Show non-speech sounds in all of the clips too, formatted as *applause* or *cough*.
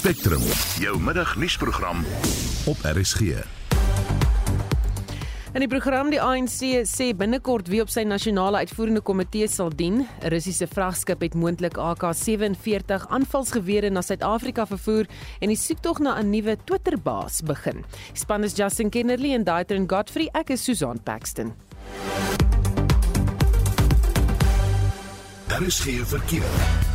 Spectrum, jou middagnuusprogram op RSG. In die program die ANC sê binnekort wie op sy nasionale uitvoerende komitee sal dien. 'n Russiese vragskip het moontlik AK-47 aanvalsgewere na Suid-Afrika vervoer en die soektog na 'n nuwe Twitter-baas begin. Span is Justin Kennerly en Daitrin Godfrey. Ek is Susan Paxton. Daar is geen verkeer.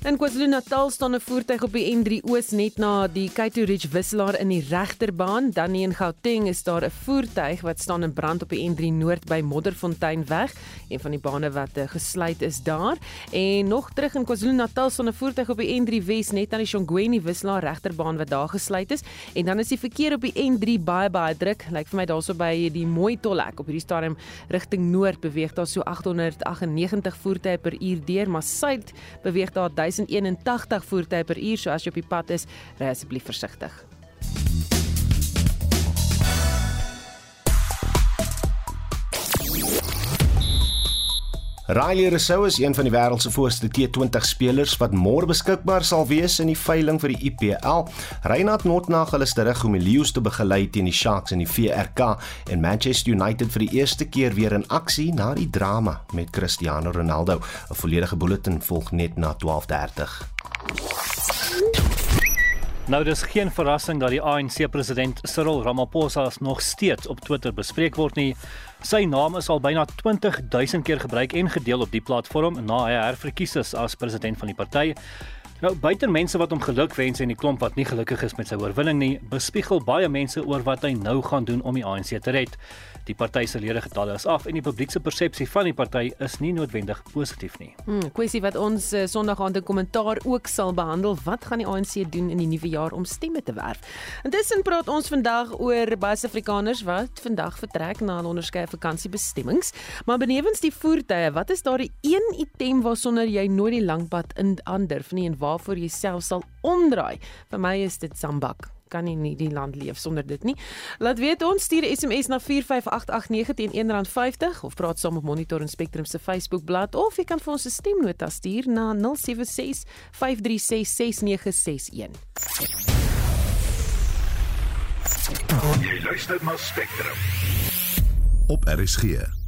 In KwaZulu-Natal staan 'n voertuig op die N3 Oos net na die Kaito Ridge wisselaar in die regterbaan. Dan in Gauteng is daar 'n voertuig wat staan in brand op die N3 Noord by Modderfontein weg, een van die bane wat uh, gesluit is daar. En nog terug in KwaZulu-Natal staan 'n voertuig op die N3 Wes net aan die Shongweni wisselaar regterbaan wat daar gesluit is. En dan is die verkeer op die N3 baie baie druk. Lyk vir my daarso by die Mooi Tollhek op hierdie stadium rigting noord beweeg daar so 898 voertuie per uur deur, maar suid beweeg daar 1081 voertuie per uur, so as jy op die pad is, ry asseblief versigtig. Riley Rousseau is een van die wêreld se voorste T20 spelers wat môre beskikbaar sal wees in die veiling vir die IPL. Reinhard Notnagel is terug om die Lions te begelei teen die Sharks in die VRK en Manchester United vir die eerste keer weer in aksie na die drama met Cristiano Ronaldo. 'n Volledige bulletin volg net na 12:30. Nou dis geen verrassing dat die ANC president Cyril Ramaphosa nog steeds op Twitter bespreek word nie. Sy naam is al byna 20000 keer gebruik en gedeel op die platform na hy herverkies is as president van die party. Nou buite mense wat hom geluk wens en die klomp wat nie gelukkig is met sy oorwinning nie, bespiegel baie mense oor wat hy nou gaan doen om die ANC te red. Die party se lede getalle is af en die publiek se persepsie van die party is nie noodwendig positief nie. Hmm, kwessie wat ons uh, Sondag aand in kommentaar ook sal behandel, wat gaan die ANC doen in die nuwe jaar om stemme te werf? Intussen praat ons vandag oor baie Afrikaners wat vandag vertrek na hulle onderskeie vakansiebestemmings, maar benewens die voertuie, wat is daar die een item waarsonder jy nooit die langpad in aandurf nie en waarvoor jy self sal omdraai? Vir my is dit sambak kan nie nie die land leef sonder dit nie. Laat weet ons stuur 'n SMS na 45889 teen R1.50 of praat saam op Monitor en Spectrum se Facebook bladsy of jy kan vir ons 'n stemnota stuur na 076 536 6961. Jy luister na Spectrum. Op RSG.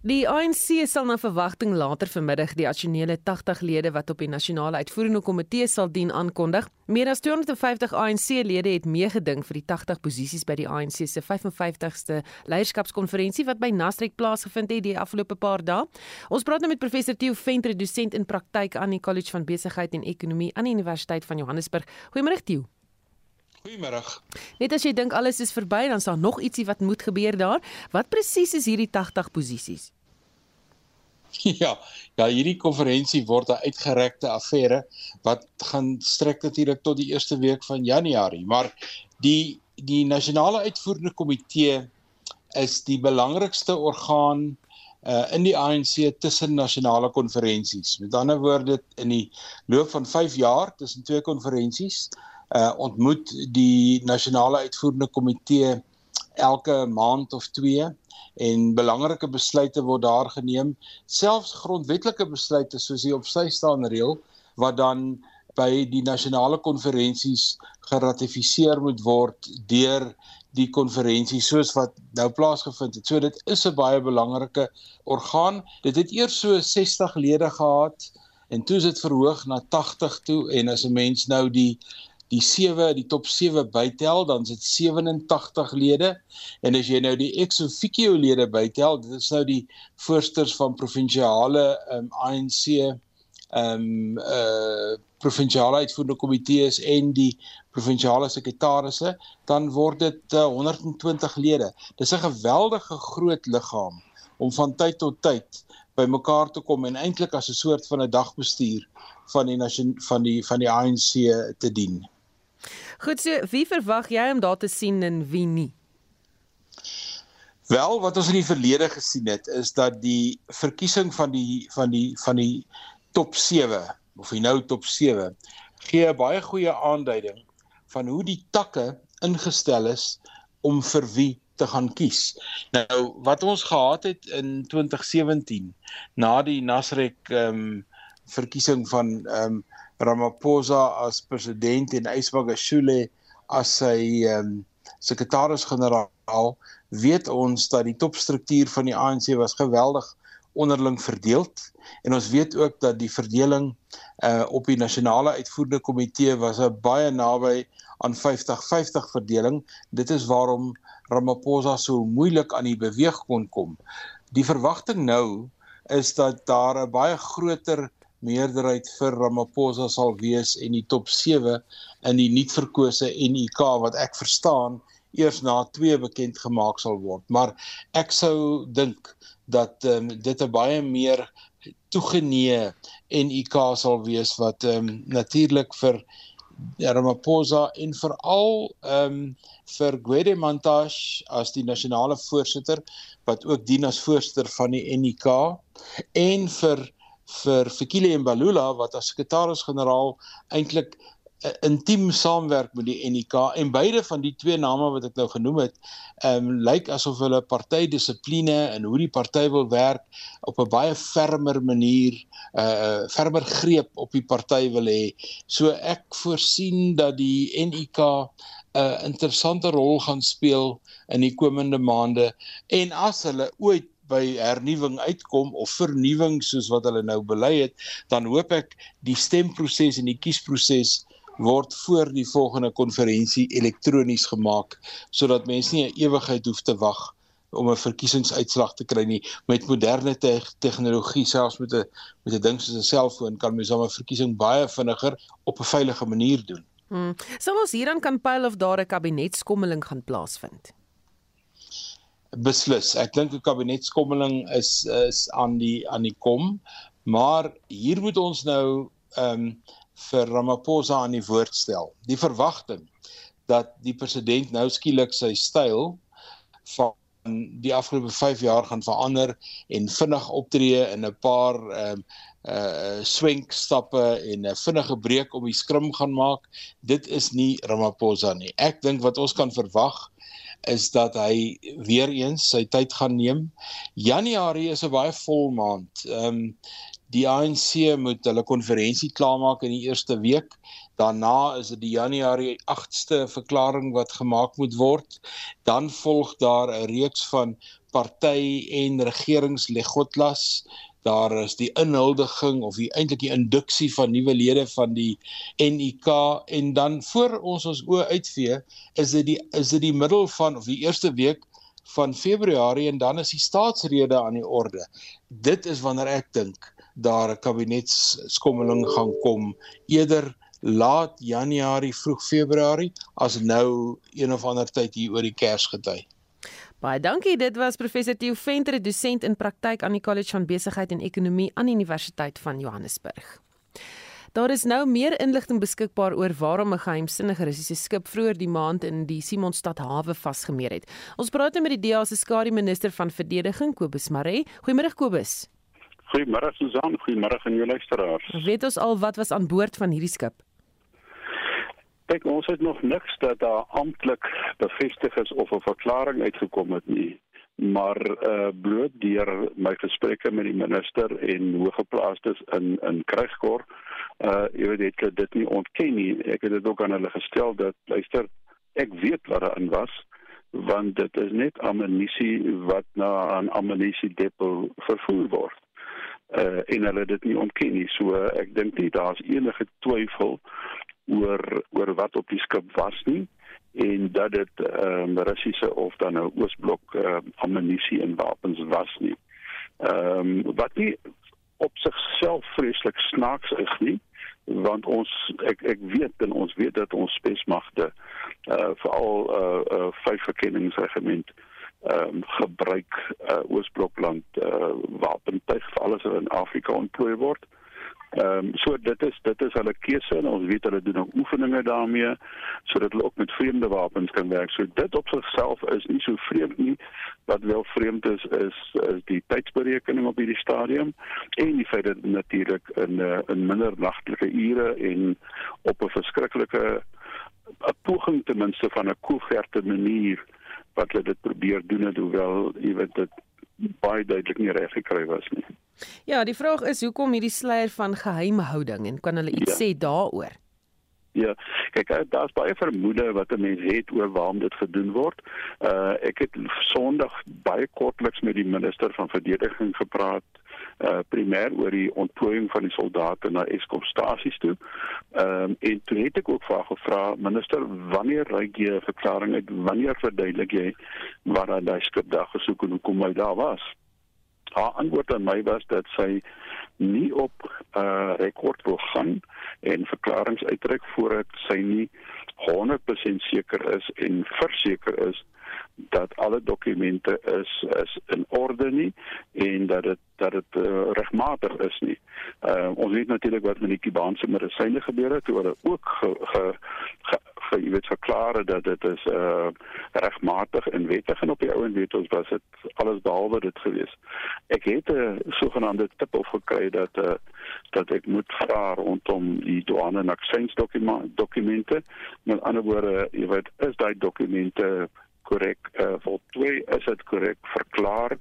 Die ANC sal na verwagting later vanmiddag die addisionele 80 lede wat op die nasionale uitvoerende komitee sal dien aankondig. Meer as 250 ANC-lede het meegeding vir die 80 posisies by die ANC se 55ste leierskapskonferensie wat by Nasrek plaasgevind het die afgelope paar dae. Ons praat nou met professor Theo Venter, dosent in praktyk aan die College van Besigheid en Ekonomie aan die Universiteit van Johannesburg. Goeiemôre Theo. Goeiemôre. Net as jy dink alles is verby, dan is daar nog ietsie wat moet gebeur daar. Wat presies is hierdie 80 posisies? *laughs* Ja, ja, hierdie konferensie word 'n uitgerekte affære wat gaan strek natuurlik tot die eerste week van Januarie, maar die die nasionale uitvoerende komitee is die belangrikste orgaan uh in die ANC tussen nasionale konferensies. Met ander woorde in die loop van 5 jaar tussen twee konferensies uh ontmoet die nasionale uitvoerende komitee elke maand of 2 en belangrike besluite word daar geneem selfs grondwetlike besluite soos die op sy staan reël wat dan by die nasionale konferensies geratifiseer moet word deur die konferensie soos wat nou plaasgevind het. So dit is 'n baie belangrike orgaan. Dit het eers so 60 lede gehad en toe is dit verhoog na 80 toe en as 'n mens nou die die 7 die top 7 bytel dan is dit 87 lede en as jy nou die ex officio lede bytel dit is nou die voorsters van provinsiale um, ehm, ANC ehm um, uh provinsiale uitvoerende komitees en die provinsiale sekretarisse dan word dit uh, 120 lede. Dis 'n geweldige groot liggaam om van tyd tot tyd bymekaar te kom en eintlik as 'n soort van 'n dagbestuur van die van die van die ANC te dien. Goed, so wie verwag jy om daar te sien en wie nie? Wel, wat ons in die verlede gesien het, is dat die verkiesing van die van die van die top 7 of die nou top 7 gee 'n baie goeie aanduiding van hoe die takke ingestel is om vir wie te gaan kies. Nou wat ons gehad het in 2017 na die Nasrek ehm um, verkiesing van ehm um, Ramaphosa as president en Ysmagashule as sy um, sekretaris-generaal, weet ons dat die topstruktuur van die ANC was geweldig onderling verdeeld en ons weet ook dat die verdeling uh op die nasionale uitvoerende komitee was 'n baie naby aan 50-50 verdeling. Dit is waarom Ramaphosa so moeilik aan die beweeg kon kom. Die verwagting nou is dat daar 'n baie groter meerderheid vir Ramaphosa sal wees en die top 7 in die nuutverkose NUK wat ek verstaan eers na 2 bekend gemaak sal word. Maar ek sou dink dat um, dit 'n baie meer toegenee NUK sal wees wat um, natuurlik vir Ramaphosa en veral ehm um, vir Gwede Mantashe as die nasionale voorsitter wat ook dien as voorsitter van die NIK en vir vir Fikile Mbalula wat as sekretaris-generaal eintlik uh, intiem saamwerk met die NIK en beide van die twee name wat ek nou genoem het, ehm um, lyk asof hulle partydissipline en hoe die party wil werk op 'n baie fermer manier, 'n uh, fermer greep op die party wil hê. So ek voorsien dat die NIK 'n interessante rol gaan speel in die komende maande en as hulle ooit by hernuwing uitkom of vernuwing soos wat hulle nou bely het, dan hoop ek die stemproses en die kiesproses word voor die volgende konferensie elektronies gemaak sodat mense nie 'n ewigheid hoef te wag om 'n verkiesingsuitslag te kry nie met moderne te tegnologie selfs met 'n met 'n ding soos 'n selfoon kan mens dan 'n verkiesing baie vinniger op 'n veilige manier doen. Hmm. Sal ons hierdan kan pyl of daar 'n kabinetskommeling gaan plaasvind? Beslis. Ek dink 'n kabinetskommeling is is aan die aan die kom, maar hier moet ons nou ehm um, vir Ramaphosa aan die woord stel. Die verwagting dat die president nou skielik sy styl van die afgelope 5 jaar gaan verander en vinnig optree in 'n paar ehm uh, uh swenk stappe en 'n vinnige breek om die skrim gaan maak. Dit is nie Ramaphosa nie. Ek dink wat ons kan verwag is dat hy weer eens sy tyd gaan neem. Januarie is 'n baie vol maand. Ehm um, die ANC moet hulle konferensie klaarmaak in die eerste week. Daarna is dit die Januarie 8ste verklaring wat gemaak moet word. Dan volg daar 'n reeks van party en regeringslegotlas. Daar is die inhuldiging of die eintlik die induksie van nuwe lede van die NUK en dan voor ons ons oë uitvee is dit die is dit die middel van of die eerste week van Februarie en dan is die staatsrede aan die orde. Dit is wanneer ek dink daar 'n kabinetskommeling gaan kom eerder laat Januarie vroeg Februarie as nou een of ander tyd hier oor die Kersgety. Baie dankie. Dit was professor Theo Venter, dosent in praktyk aan die College van Besigheid en Ekonomie aan die Universiteit van Johannesburg. Daar is nou meer inligting beskikbaar oor waarom 'n geheimsinnige Russiese skip vroeër die maand in die Simonstad hawe vasgemeer het. Ons praat nou met die DEA se skare minister van verdediging, Kobus Maree. Goeiemôre Kobus. Goeiemôre Susan, goeiemôre aan jou luisteraars. Weet ons al wat was aan boord van hierdie skip? Kyk, ons het nog niks dat daar amptelik bevestig is of 'n verklaring uitgekom het nie. Maar uh bloot deur my gesprekke met die minister en hoëgeplaastes in in Krygkor, uh jy weet ek dit nie ontken nie. Ek het dit ook aan hulle gestel dat luister, ek weet wat daarin was want dit is net ammunisie wat na 'n ammunisiedepot vervoer word uh, en hulle dit nie ontken nie. So ek dink nie daar's enige twyfel oor oor wat op die skip was nie en dat dit ehm um, Russiese of dan nou Oosblok uh, ammunisie en wapens was nie. Ehm um, wat nie op sigself vreeslik snaaks is nie want ons ek ek weet en ons weet dat ons spesmagte uh veral uh, uh vyf verkenningsregiment uh ehm um, gebruik uh, Oosblokland uh, wapentuig vir alles wat in Afrika ontplooi word. Ehm um, so dit is dit is hulle keuse en ons weet hulle doen ook oefeninge daarmee sodat hulle ook met vreemde wapens kan werk. So dit op sigself is nie so vreemd nie. Wat wel vreemd is is is die tydsberekening op hierdie stadium en die feit dat natuurlik in 'n uh, in minder nagtelike ure en op 'n verskriklike poging ten minste van 'n koeverte manier wat hulle dit probeer doen het hoewel jy weet dit baie duidelik nie reg gekry was nie. Ja, die vraag is hoekom hierdie sluier van geheimhouding en kan hulle iets ja. sê daaroor? Ja, kyk, eh, daar's baie vermoede wat 'n mens het oor waarom dit gedoen word. Uh ek het Sondag baie kortliks met die minister van verdediging gepraat uh primêr oor die ontplooiing van die soldate na Eskom-stasies toe. Ehm um, en toe het ek ook vir gevra, minister, wanneer reik jy 'n verklaring uit? Wanneer verduidelik jy waar daai skip daar gesoek en hoekom hy daar was? Haar antwoord aan my was dat sy nie op uh, rekord wil gaan en verklaringe uitreik voordat sy nie 100% seker is en verseker is dat alle dokumente is is in orde nie en dat dit dat dit uh, regmatig is nie. Uh ons weet natuurlik wat met die Kubaanse medisyne gebeur het, hulle ook ge, ge, ge, ge jy weet verklaar dat dit is uh regmatig en wettig en op die ou en weet ons was dit alles behalwe dit gewees. Ek het 'n uh, sogenaamde tip of gekry dat uh dat ek moet vra rondom die douane en aksies dokumente. Met ander woorde, jy weet, is daai dokumente korrek uh, voltooi is dit korrek verklaar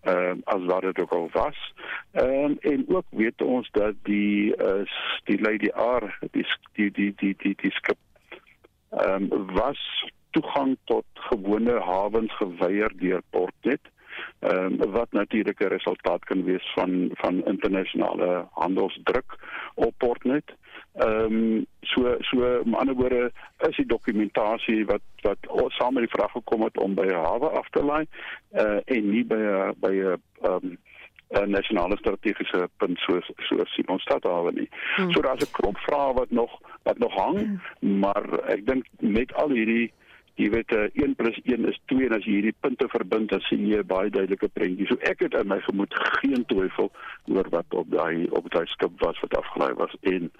ehm uh, as wat dit ook al was. Ehm um, en ook weet ons dat die uh, die Lady R die die die die die, die skip ehm um, was toegang tot gewone hawens geweier deur Portnet. Ehm um, wat natuurlik 'n resultaat kan wees van van internasionale handelsdruk op Portnet. Ehm um, so so met ander woorde is die dokumentasie wat wat saam met die vraag gekom het om by 'n hawe af te lê uh, en nie by 'n by 'n ehm um, 'n nasionale strategiese punt soos soos Simonstad hawe nie. Hmm. So daar's 'n klomp vrae wat nog wat nog hang, hmm. maar ek dink met al hierdie jy weet 1 + 1 is 2 en as jy hierdie punte verbind dan sien jy 'n baie duidelike prentjie. So ek het in my gemoed geen twyfel oor wat op daai op daai skip was wat afgelaai was en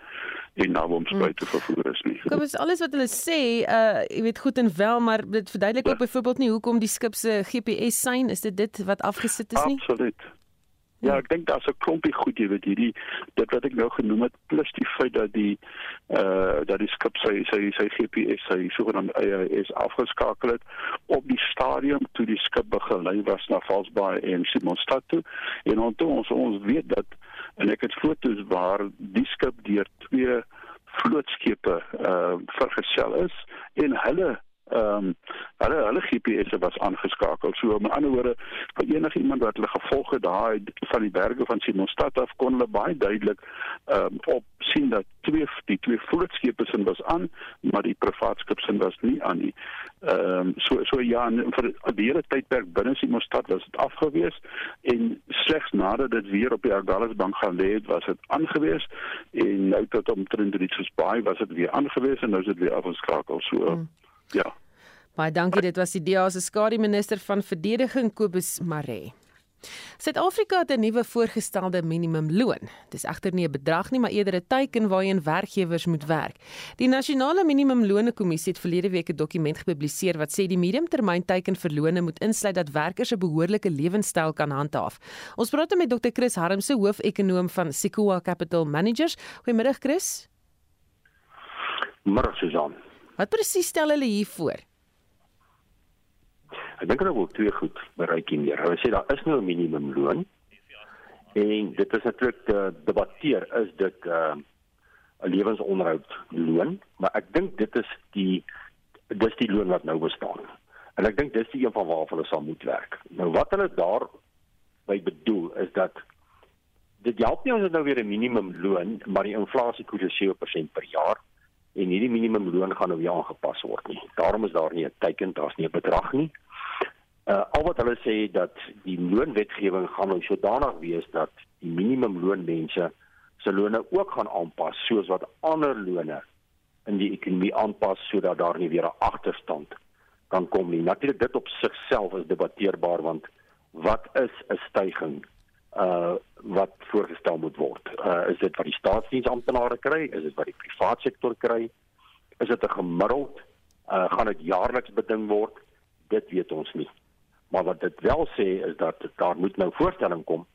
en nou om spyt te vervoer is nie. Kom is alles wat hulle sê, uh jy weet goed en wel, maar dit verduidelik ja. ook byvoorbeeld nie hoekom die skip se GPS sein is dit dit wat afgesit is nie. Absoluut. Ja, ek dink daar's 'n klompie goed jy weet hierdie dit wat ek nou genoem het plus die feit dat die uh dat die skip sy sy sy GPS sy sogenaamde AIS afgeskakel het op die stadium toe die skip begelei was na Valsbaai en Simonstad toe en onthou ons ons weet dat en ek het foto's waar die skip deur twee vlootskepe uh vergesel is en hulle ehm um, hulle hulle GPS was aangeskakel. So met ander woorde, vir enige iemand wat hulle gevolg het daai van die berge van Simonstad af kon hulle baie duidelik ehm um, op sien dat twee die twee vlootskepe sin was aan, maar die privaat skip sin was nie aan nie. Ehm um, so so ja, vir die hele tydperk binne Simonstad was dit afgewees en slegs nadat dit weer op die Agulhas bank gaan lê het, was dit aangewees en nou tot omtrent dit soos baie was dit weer aangewees en nou is dit weer afgeskakel. So hmm. Ja. Baie dankie, dit was die DA se skadu minister van verdediging Kobus Maree. Suid-Afrika het 'n nuwe voorgestelde minimumloon. Dis egter nie 'n bedrag nie, maar eerder 'n teiken waarheen werkgewers moet werk. Die Nasionale Minimumlone Kommissie het verlede week 'n dokument gepubliseer wat sê die mediumtermynteiken vir lone moet insluit dat werkers 'n behoorlike lewenstyl kan handhaaf. Ons praat met Dr. Chris Harmse, hoof-ekonoom van Sequoia Capital Managers. Goeiemôre Chris. Môre Susan. Wat presies stel hulle hier voor? Ek dink hulle wil twee goed bereik hier. Hulle sê daar is nou 'n minimumloon. En dit is natuurlik te debatteer is dit 'n uh, lewensonderhoud loon, maar ek dink dit is die dis die loon wat nou bestaan. En ek dink dis die een van waar hulle sal moet werk. Nou wat hulle daar by bedoel is dat dit help nie ons het nou weer 'n minimumloon, maar die inflasiekoers is 7% per jaar en hierdie minimumloon gaan nou weer aangepas word nie. Daarom is daar nie 'n teiken, daar's nie 'n bedrag nie. Uh al wat hulle sê dat die loonwetgewing gaan nou sodanig wees dat die minimumloonmense se lone ook gaan aanpas soos wat ander lone in die ekonomie aanpas sodat daar nie weer 'n agterstand kan kom nie. Natuurlik dit op sigself is debatteerbaar want wat is 'n stygings uh wat voorgestel moet word. Uh is dit wat die staatsdiensamptenare kry? Is dit wat die private sektor kry? Is dit 'n gemiddeld? Uh gaan dit jaarliks beding word? Dit weet ons nie. Maar wat dit wel sê is dat daar moet nou voorstelling kom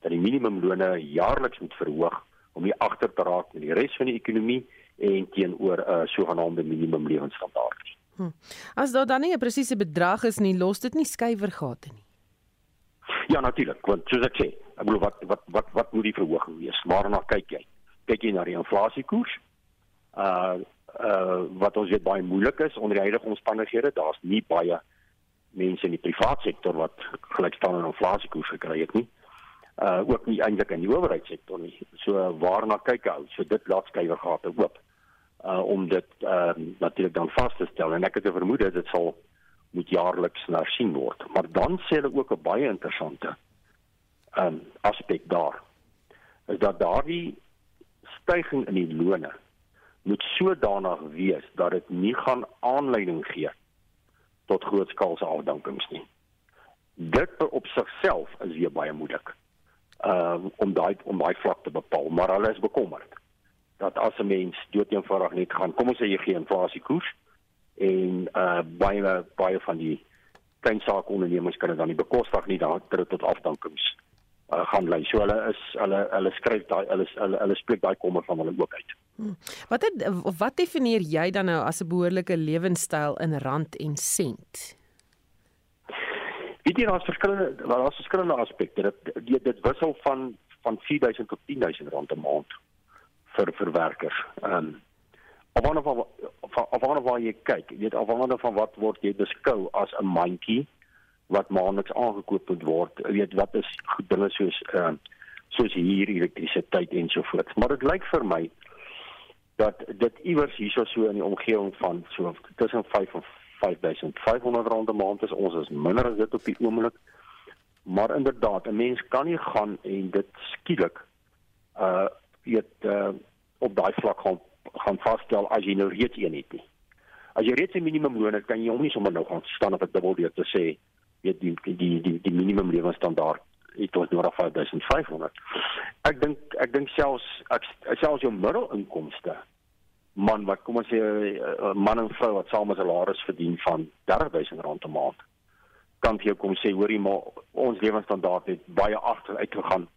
dat die minimumlone jaarliks moet verhoog om nie agter te raak met die res van die ekonomie en teenoor 'n uh, sogenaamde minimumlewensstandaard nie. Hm. As daar dan nie 'n presiese bedrag is nie, los dit nie skuiwergate nie. Ja natuurlik, want soos ek sê, Ek bedoel wat wat wat wat moet die verhoging wees? Waarna kyk jy? Kyk jy na die inflasiekoers? Uh uh wat ons weet baie moeilik is onder die huidige omstandighede. Daar's nie baie mense in die private sektor wat gelykstaande inflasiekoers gekry het nie. Uh ook nie eintlik in die owerheidssektor nie. So waarna kyk hy? So dit laat skuiwer gate oop. Uh om dit ehm uh, natuurlik dan vas te stel en ek het 'n vermoede dit sal moet jaarliks na sien word. Maar dan sê hulle ook 'n baie interessante ehm um, aspek daar. Is dat daardie stygings in die lone moet sodanig wees dat dit nie gaan aanleiding gee tot grootskaalse afdankings nie. Dit op sigself is weer baie moeilik. Ehm uh, om daai om daai vlak te bepaal, maar hulle is bekommerd dat as 'n mens doeteenvoudig net gaan, kom ons sê jy gee inflasiekoers en uh baie baie van die klein saakondernemings kan dit dan nie bekostig nie dit tot afdankings uh, gaan lei. So hulle is hulle hulle skryf daai hulle hulle spreek daai kommer van hulle ook uit. Hmm. Wat het, wat definieer jy dan nou as 'n behoorlike lewenstyl in rand en sent? Weet jy daar's verskillende daar's verskillende aspekte. Dit dit, dit wissel van van 4000 tot 10000 rand 'n maand vir vir werkers. Ehm um, afhangende van afhangende waar jy kyk, weet afhangende van wat word jy beskou as 'n mandjie wat maandeliks aangekoop moet word. Weet wat is goed dinge soos ehm uh, soos hier elektrisiteit en so voort. Maar dit lyk vir my dat dit iewers hierso so in die omgewing van so tussen 5 en 5500 rand 'n maand is. Ons is minder as dit op die oomblik. Maar inderdaad, 'n mens kan nie gaan en dit skielik uh weet uh op daai vlak gaan gaan vasstel as jy nou reeds een het nie. As jy reeds 'n minimumloon het, kan jy hom nie sommer nou gaan staan op 'n dubbel deur te sê weet die die die die minimum lewensstandaard het ons nou af 5500. Ek dink ek dink selfs ek selfs jou middelinkomste man wat kom ons sê 'n man en vrou wat saam 'n salaris verdien van 30000 rand 'n maand kan jou kom sê hoorie maar ons lewensstandaard het baie agter uitgegaan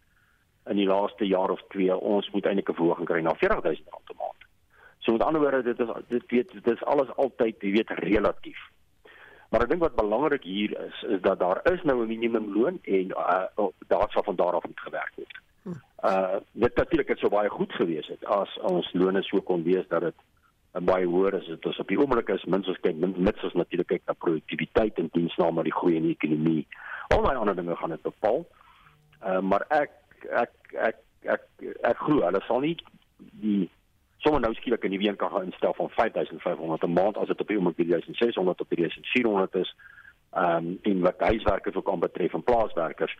in die laaste jaar of twee ons moet eintlik 'n verhoging kry na 40000 rand 'n maand. So met ander woorde dit is dit weet dit is alles altyd jy weet relatief. Maar ek dink wat belangrik hier is is dat daar is nou 'n minimumloon en uh, daar sal van daar af moet gewerk word. Uh dit natuurlik het so baie goed gewees het as ons lone so kon wees dat dit baie hoër is dit is op die oomblik is mens ons kyk mits ons natuurlik kyk na produktiwiteit en diensname die groei in die ekonomie. Al daai ander dinge gaan dit bepaal. Uh maar ek ek ek ek ek glo hulle sal nie die sommer nou skielik in die week kan instel van 5500 'n maand as dit op die oomblik 3600 op 3400 is. Ehm um, en wat huiswerkers ook aan betref en plaaswerkers.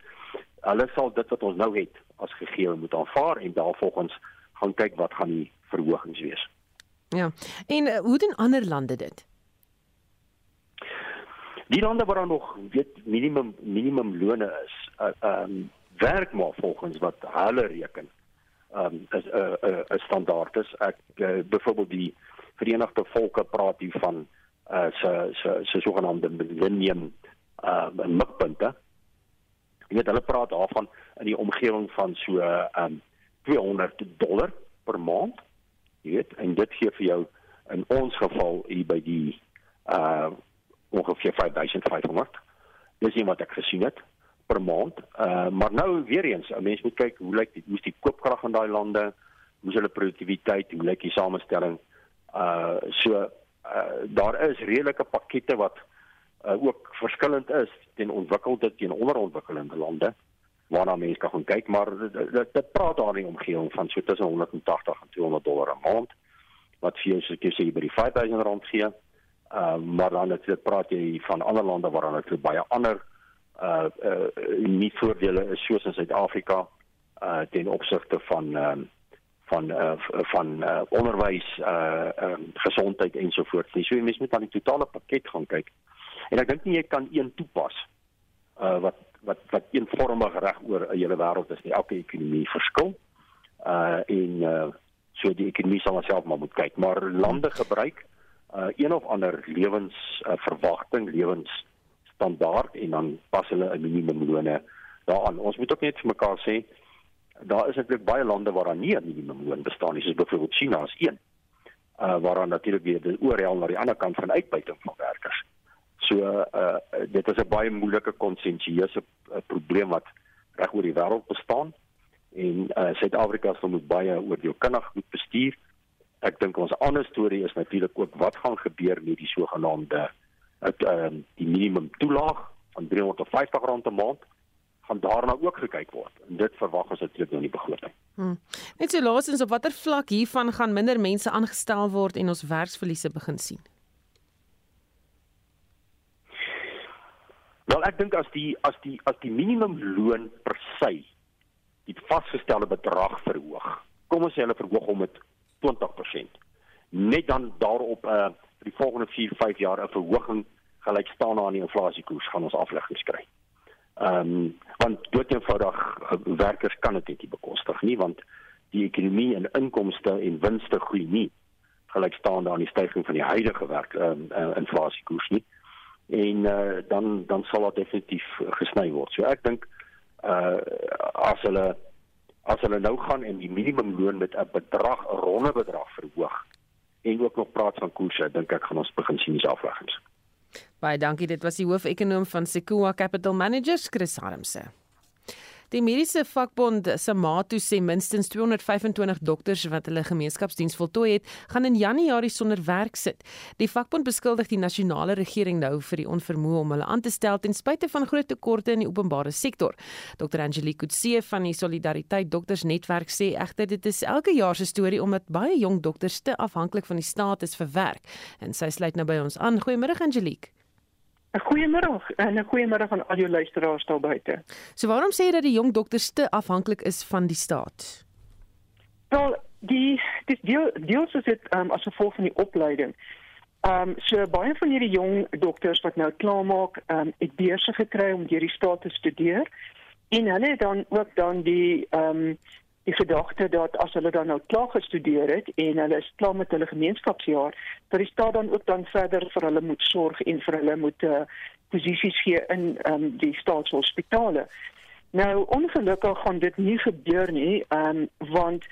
Hulle sal dit wat ons nou het as gegee moet aanvaar en daarvolgens gaan kyk wat gaan die verhogings wees. Ja. En uh, hoe doen ander lande dit? Die lande waar nog weet minimum minimum lone is, ehm uh, um, werk maar volgens wat hulle reken um, is 'n uh, 'n uh, 'n standaard is. Ek uh, byvoorbeeld die Verenigde Volke praat hier van uh se se se sogenaamde millennium uh mikpunte. Jy weet hulle praat daarvan in die omgewing van so um 200 dollar per maand. Jy weet, en dit gee vir jou in ons geval hier by die uh ongeveer 5500. Dis iemand wat ek gesien het per maand. Uh maar nou weer eens, 'n mens moet kyk hoe lyk die hoe is die koopkrag in daai lande? Hoe is hulle produktiwiteit? Hoe lyk die samestelling? Uh so uh daar is redelike pakkette wat uh ook verskillend is ten ontwikkelde teen onderontwikkelde lande waarna mense kan gaan kyk, maar dit dit praat daar in die omgewing van so tussen 180 en 200 dollar 'n maand wat vir jou soos jy sê by die 5000 rand gee. Uh maar dan het jy praat jy van ander lande waar dan net baie ander uh uh nie voordele is soos in Suid-Afrika uh ten opsigte van uh, van uh van uh onderwys uh um, gesondheid ensovoorts. So jy mens moet aan die totale pakket gaan kyk. En ek dink nie jy kan een toepas uh wat wat wat eenvormig reg oor 'n hele wêreld is nie. Elke ekonomie verskil. Uh en uh so die ekonomie sal self maar moet kyk, maar lande gebruik uh een of ander lewens uh, lewens standaard en dan pas hulle 'n minimumloon daaraan. Ons moet ook net vir mekaar sê daar is eintlik baie lande waar daar nie 'n minimumloon bestaan nie, soos byvoorbeeld China is een. Uh waar dan natuurlik weer die oorhel na die ander kant van uitbuiting van werkers. So uh dit is 'n baie moeilike konsensuele uh, probleem wat reg oor die wêreld bestaan en uh, Suid-Afrika sal moet baie oor jou kinders moet bestuur. Ek dink ons ander storie is natuurlik ook wat gaan gebeur met die sogenaamde het uh, die minimum toelaag van R350 'n maand gaan daarna ook gekyk word. En dit verwag ons natuurlik nou in die begroting. Hmm. Net so laasens op watter vlak hiervan gaan minder mense aangestel word en ons werksverliese begin sien? Wel ek dink as die as die as die minimumloon per se die vasgestelde bedrag verhoog. Kom ons sê hulle verhoog hom met 20%. Net dan daarop 'n uh, vir die volgende 4, 5 jaar 'n verhoging gelyk staan aan die inflasiekoers gaan ons afleggings kry. Ehm um, want dood eenvoudig uh, werkers kan dit nie bekostig nie want die ekonomie en inkomste en winste groei nie gelyk staan aan die stygings van die huidige werk ehm um, uh, inflasiekoers nie en uh, dan dan sal dit definitief gesny word. So ek dink uh as hulle as hulle nou gaan en die minimumloon met 'n bedrag 'n ronde bedrag verhoog en ook nog praat van koerse, dink ek gaan ons begin sien die afleggings. Baie dankie, dit was die hoofekonoom van Sequoia Capital Managers, Chris Harmse. Die mediese vakbond Samato sê minstens 225 dokters wat hulle gemeenskapsdiens voltooi het, gaan in Januarie sonder werk sit. Die vakbond beskuldig die nasionale regering nou vir die onvermoë om hulle aan te stel ten spyte van groot tekorte in die openbare sektor. Dr Angelique Kutse van die Solidariteit Dokters Netwerk sê egter dit is elke jaar se storie omdat baie jong dokters te afhanklik van die staat is vir werk. En sy sluit nou by ons aan. Goeiemôre Angelique. 'n Goeiemôre en 'n goeiemôre aan al jou luisteraars daar buite. So waarom sê jy dat die jong dokters te afhanklik is van die staat? Wel, die dis deel deels is dit um, as gevolg van die opleiding. Ehm um, so baie van hierdie jong dokters wat nou klaarmaak, ehm um, het beurse gekry om deur die staat te studeer en hulle het dan ook dan die ehm um, die gedagte dat as hulle dan nou klaar gestudeer het en hulle is klaar met hulle gemeenskapsjaar, dat die staat dan ook dan verder vir hulle moet sorg en vir hulle moet uh, posisies gee in um, die staatshospitale. Nou ongelukkig gaan dit nie gebeur nie, um, want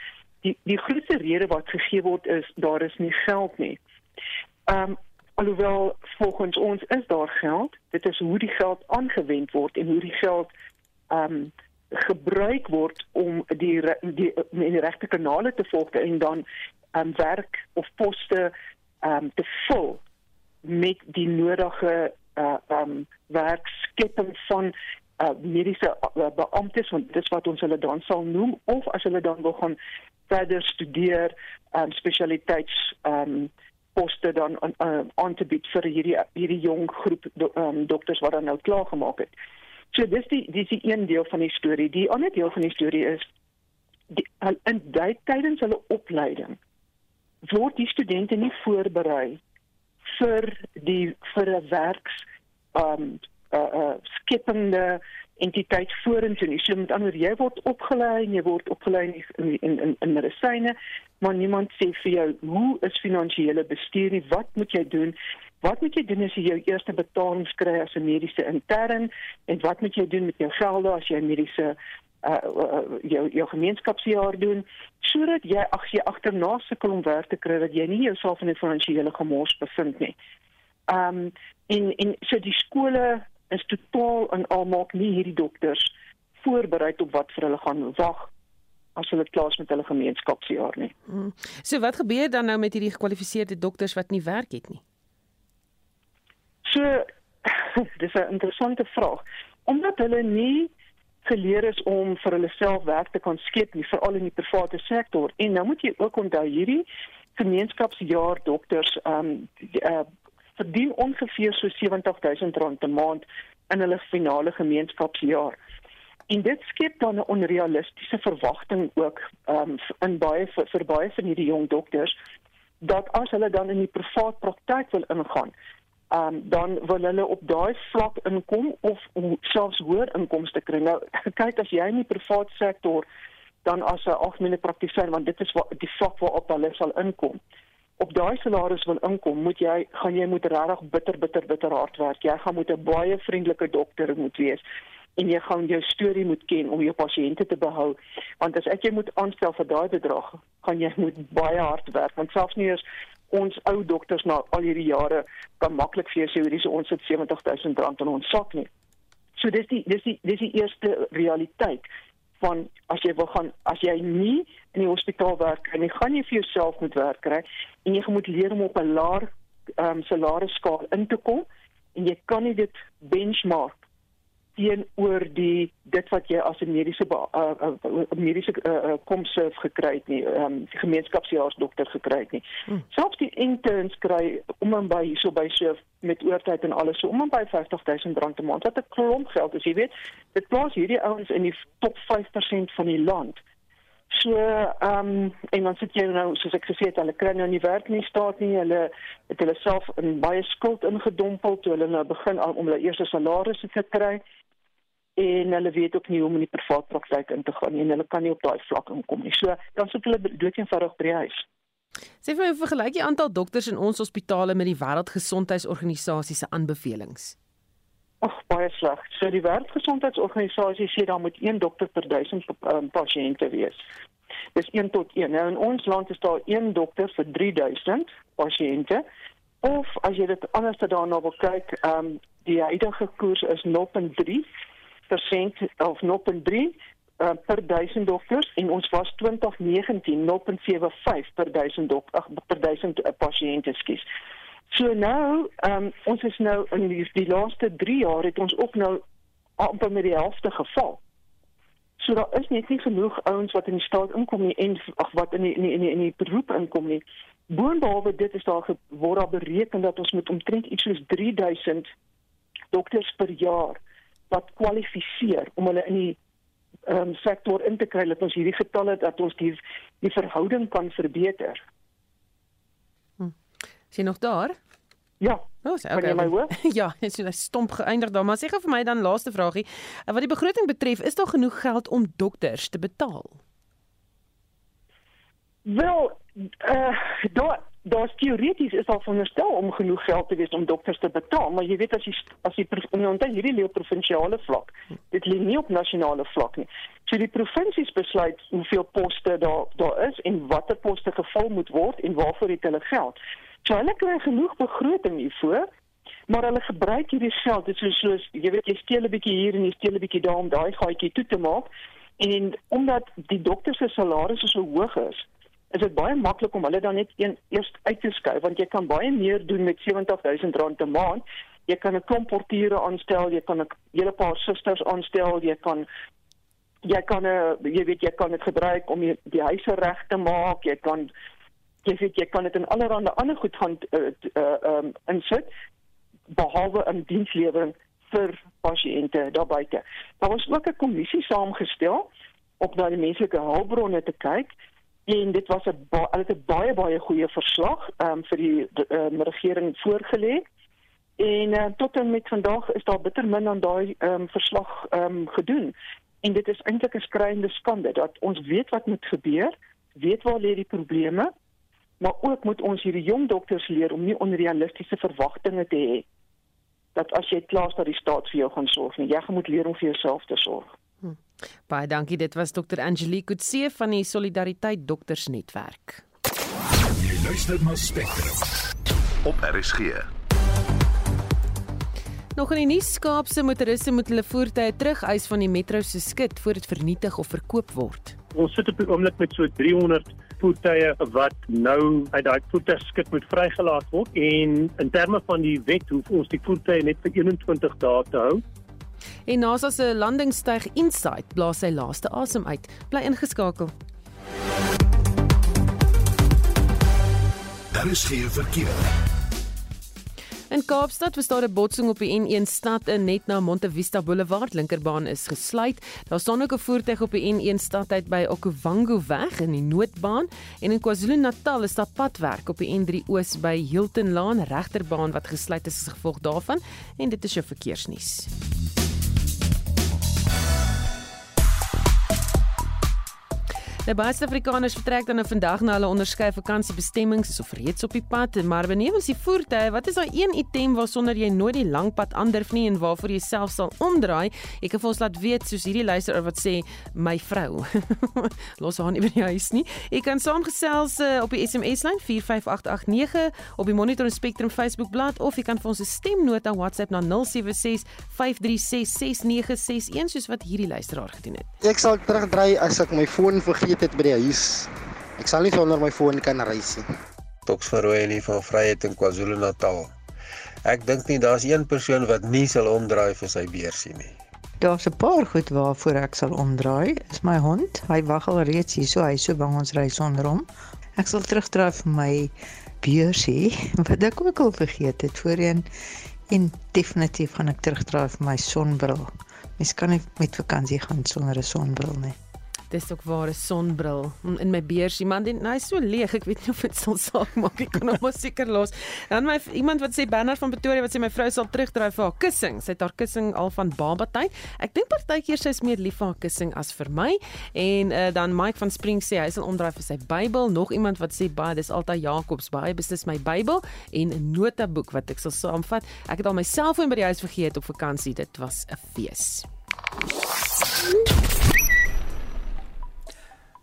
die die grootste rede wat gegee word is daar is nie geld nie. Ehm um, alhoewel volgens ons is daar geld, dit is hoe die geld aangewend word en hoe die geld ehm um, gebruik word om die die in die regte kanale te volg en dan um, werk of poste um, te vul met die nodige uh, um, werkskepping van uh, mediese uh, beamptes want dit is wat ons hulle dan sal noem of as hulle dan wil gaan verder studeer um, spesialiteits um, poste dan uh, aan te bied vir hierdie hierdie jong groep do, um, dokters wat dan nou klaar gemaak het. So dis die dis die een deel van die storie. Die ander deel van die storie is die, in tydens hulle opleiding word die studente nie voorberei vir die vir 'n werks um uh, uh, skepende entiteit vorentoe nie. So met ander jy word opgelei en jy word opgelei in in in, in medisyne, maar niemand sê vir jou hoe is finansiële bestuur nie, wat moet jy doen? Wat moet jy doen as jy jou eerste betalings kry as 'n mediese intern en wat moet jy doen met jou gelde as jy mediese uh, uh jou jou gemeenskapsjaar doen sodat jy ag jy agterna sukkel om werk te kry dat jy nie jouself in 'n finansiële gemors bevind nie. Um in in so die skole is totaal en al maak nie hierdie dokters voorberei op wat vir hulle gaan wag as hulle klaar is met hulle gemeenskapsjaar nie. Hmm. So wat gebeur dan nou met hierdie gekwalifiseerde dokters wat nie werk het nie? So *laughs* dis 'n interessante vraag. Omdat hulle nie geleer is om vir hulle self werk te kan skep nie, veral in die private sektor. En nou moet jy ook onthou hierdie gemeenskapsjaar dokters ehm um, uh, verdien ongeveer so R70000 'n maand in hulle finale gemeenskapsjaar. En dit skep dan 'n onrealistiese verwagting ook um, in baie vir, vir baie van hierdie jong dokters dat as hulle dan in die privaat praktyk wil ingaan, um, dan wil hulle op daai vlak inkom of selfs hoër inkomste kry. Nou *laughs* kyk as jy in die private sektor dan as 'n algemene praktisyn want dit is wat die vlak waarop hulle sal inkom. Op daai salaris wil inkom, moet jy gaan jy moet regtig bitter bitter bitter hard werk. Jy gaan moet 'n baie vriendelike dokter moet wees en jy gaan jou storie moet ken om jou pasiënte te behou. Want as ek jou moet aanstel vir daai bedrag, gaan jy *laughs* moet baie hard werk want selfs nie eens ons ou dokters na al hierdie jare kan maklik vir jou sê hierdie is ons het R70000 in ons sak nie. So dis die dis die dis die eerste realiteit van as jy wil gaan as jy nie in die hospitaal werk en jy gaan nie vir jouself moet werk kry en jy moet leer om op 'n laer um, salarisskaal in te kom en jy kan nie dit benchmark teenoor die dit wat jy as 'n mediese uh, uh, mediese uh, komserv gekry het nie, ehm um, gemeenskapsjaarsdokter gekry het nie. Hmm. Selfs die interns kry om en by so by so met oortyd en alles so om en by 50000 rand 'n maand. Wat 'n klomp geld is, jy weet. Dit plaas hierdie ouens in die top 5% van die land. So ehm um, en dan sit jy nou soos ek gesê het, hulle kry nou nie werk nie, staat nie, hulle het hulle self in baie skuld ingedompel toe hulle nou begin om hulle eerste salarisse te kry en hulle weet ook nie hoe om in die privaat praktyk in te gaan nie en hulle kan nie op daai vlak inkom nie. So dan sit hulle doodeenvoudig by die huis. Sê vir my hoe vergelyk jy aantal dokters in ons hospitale met die Wêreldgesondheidsorganisasie se aanbevelings? Ag baie sleg. So die Wêreldgesondheidsorganisasie sê daar moet 1 dokter per 1000 um, pasiënte wees. Dis 1 tot 1. Nou in ons land is daar 1 dokter vir 3000 pasiënte. Of as jy dit anders daarna wil kyk, ehm um, die huidige koers is 0.3 of 0.3 uh, per 1000 dokters en ons was 2019 0.75 per 1000 dok ag per 1000 uh, pasiënte skies. So nou, um, ons is nou in die, die laaste 3 jaar het ons ook nou amper met die helfte geval. So daar is net nie genoeg ouens wat in die staat inkom nie en ag wat in die in die in die, in die beroep inkom nie. Boonbehalwe dit is daar word daar bereken dat ons moet omtrent iets soos 3000 dokters per jaar wat kwalifiseer om hulle in die um, sektor in te kry dat ons hierdie getalle dat ons die die verhouding kan verbeter. Hm. Is jy nog daar? Ja. Oh, okay. my hoor? *laughs* ja, dit is 'n stomp geëindig daar, maar sê gou vir my dan laaste vragie. Wat die begroting betref, is daar genoeg geld om dokters te betaal? Wel, eh uh, daar daar's teoreties is daar veronderstel om genoeg geld te wees om dokters te betaal, maar jy weet as jy as jy onthou hierdie lê op provinsiale vlak. Dit lê nie op nasionale vlak nie. So die provinsies besluit hoeveel poste daar daar is en watter poste gevul moet word en waarvoor het hulle geld. So hulle kry genoeg begroting hiervoor. Maar hulle gebruik hierdie geld, dit is soos jy weet jy steel 'n bietjie hier en jy steel 'n bietjie daar om daai gaatjie toe te maak. En omdat die dokters se salarisse so hoog is, is dit baie maklik om hulle dan net een eers uit te skuif want jy kan baie meer doen met R70000 'n maand. Jy kan 'n klomp portiere aanstel, jy kan 'n hele paar susters aanstel, jy kan jy kan 'n jy weet jy kan dit gebruik om die, die huise reg te maak, jy kan jy weet jy kan dit in allerlei ander goed gaan uh uh um insit behalwe 'n dienslewering vir pasiënte daar buite. Daar was ook 'n kommissie saamgestel op na die menslike hulpbronne te kyk en dit was 'n hulle het 'n baie baie goeie verslag um, vir die um, regering voorgelê. En uh, tot en met vandag is daar bitter min aan daai um, verslag um, gedoen. En dit is eintlik 'n skreiende skande dat ons weet wat moet gebeur, weet waar lê die probleme, maar ook moet ons hierdie jong dokters leer om nie onrealistiese verwagtinge te hê dat as jy klaar is dat die staat vir jou gaan sorg nie, jy moet leer om vir jouself te sorg. Hm. Baie dankie. Dit was Dr. Angelique Kutse van die Solidariteit Doktersnetwerk. Jy luister na Spectrum op RSG. Nog in die nuus Kaapse motoriste moet hulle voertuie terugeis van die metro se skit voor dit vernietig of verkoop word. Ons sit op die oomblik met so 300 voertuie wat nou uit daai voertuigskit moet vrygelaat word en in terme van die wet hoef ons die voertuie net vir 21 dae te hou En NASA se landingsstyg Insight blaas sy laaste asem uit. Bly ingeskakel. Daar is geen verkeer. In Kaapstad was daar 'n botsing op die N1 stad in net na Monte Vista Boulevard. Linkerbaan is gesluit. Daar staan ook 'n voertuig op die N1 stad uit by Okavango weg in die noodbaan en in KwaZulu-Natal is daar padwerk op die N3 oos by Hilton Laan regterbaan wat gesluit is as gevolg daarvan en dit is jou verkeersnuus. Nou baie Suid-Afrikaners vertrek dan nou vandag na hulle onderskeie vakansiebestemmings of reeds op die pad, maar benewens die voertuie, wat is daai een item waarsonder jy nooit die lang pad aandurf nie en waarvoor jy self sal omdraai? Ek kan vir ons laat weet soos hierdie luisteraar wat sê my vrou. *laughs* Los haar nie by die huis nie. Ek kan saamgesels uh, op die SMS lyn 45889 op die Monitor Spectrum Facebook bladsy of jy kan vir ons 'n stemnota WhatsApp na 076 536 6961 soos wat hierdie luisteraar gedoen het. Ek sal terugdraai as ek my foon vergeet het by die huis. Ek sal nie sonder my foon kan reis nie. Toks van Royalty van Vryheid in KwaZulu-Natal. Ek dink nie daar's een persoon wat nie sal omdraai vir sy beursie nie. Daar's 'n paar goed waarvoor ek sal omdraai. Is my hond. Hy wag al reeds hier, so hy so bang ons ry sonder hom. Ek sal terugdraai vir my beursie *laughs* wat ek ook al vergeet het voorheen en definitief gaan ek terugdraai vir my sonbril. Mens kan nie met vakansie gaan sonder 'n sonbril nie. Dis ook waar 'n sonbril in my beursie man, dit nou is so leeg. Ek weet nie of dit sal saak maak. Ek kan hom maar seker los. Dan my iemand wat sê Bernard van Pretoria wat sê my vrou sal terugdraai vir haar kussing. Sy het haar kussing al van baba tyd. Ek dink partykeer sy is meer lief vir haar kussing as vir my. En uh, dan Mike van Spring sê hy sal omdraai vir sy Bybel. Nog iemand wat sê baie dis altyd Jakobs baie beslis my Bybel en 'n notaboek wat ek sal saamvat. Ek het al my selfoon by die huis vergeet op vakansie. Dit was 'n fees.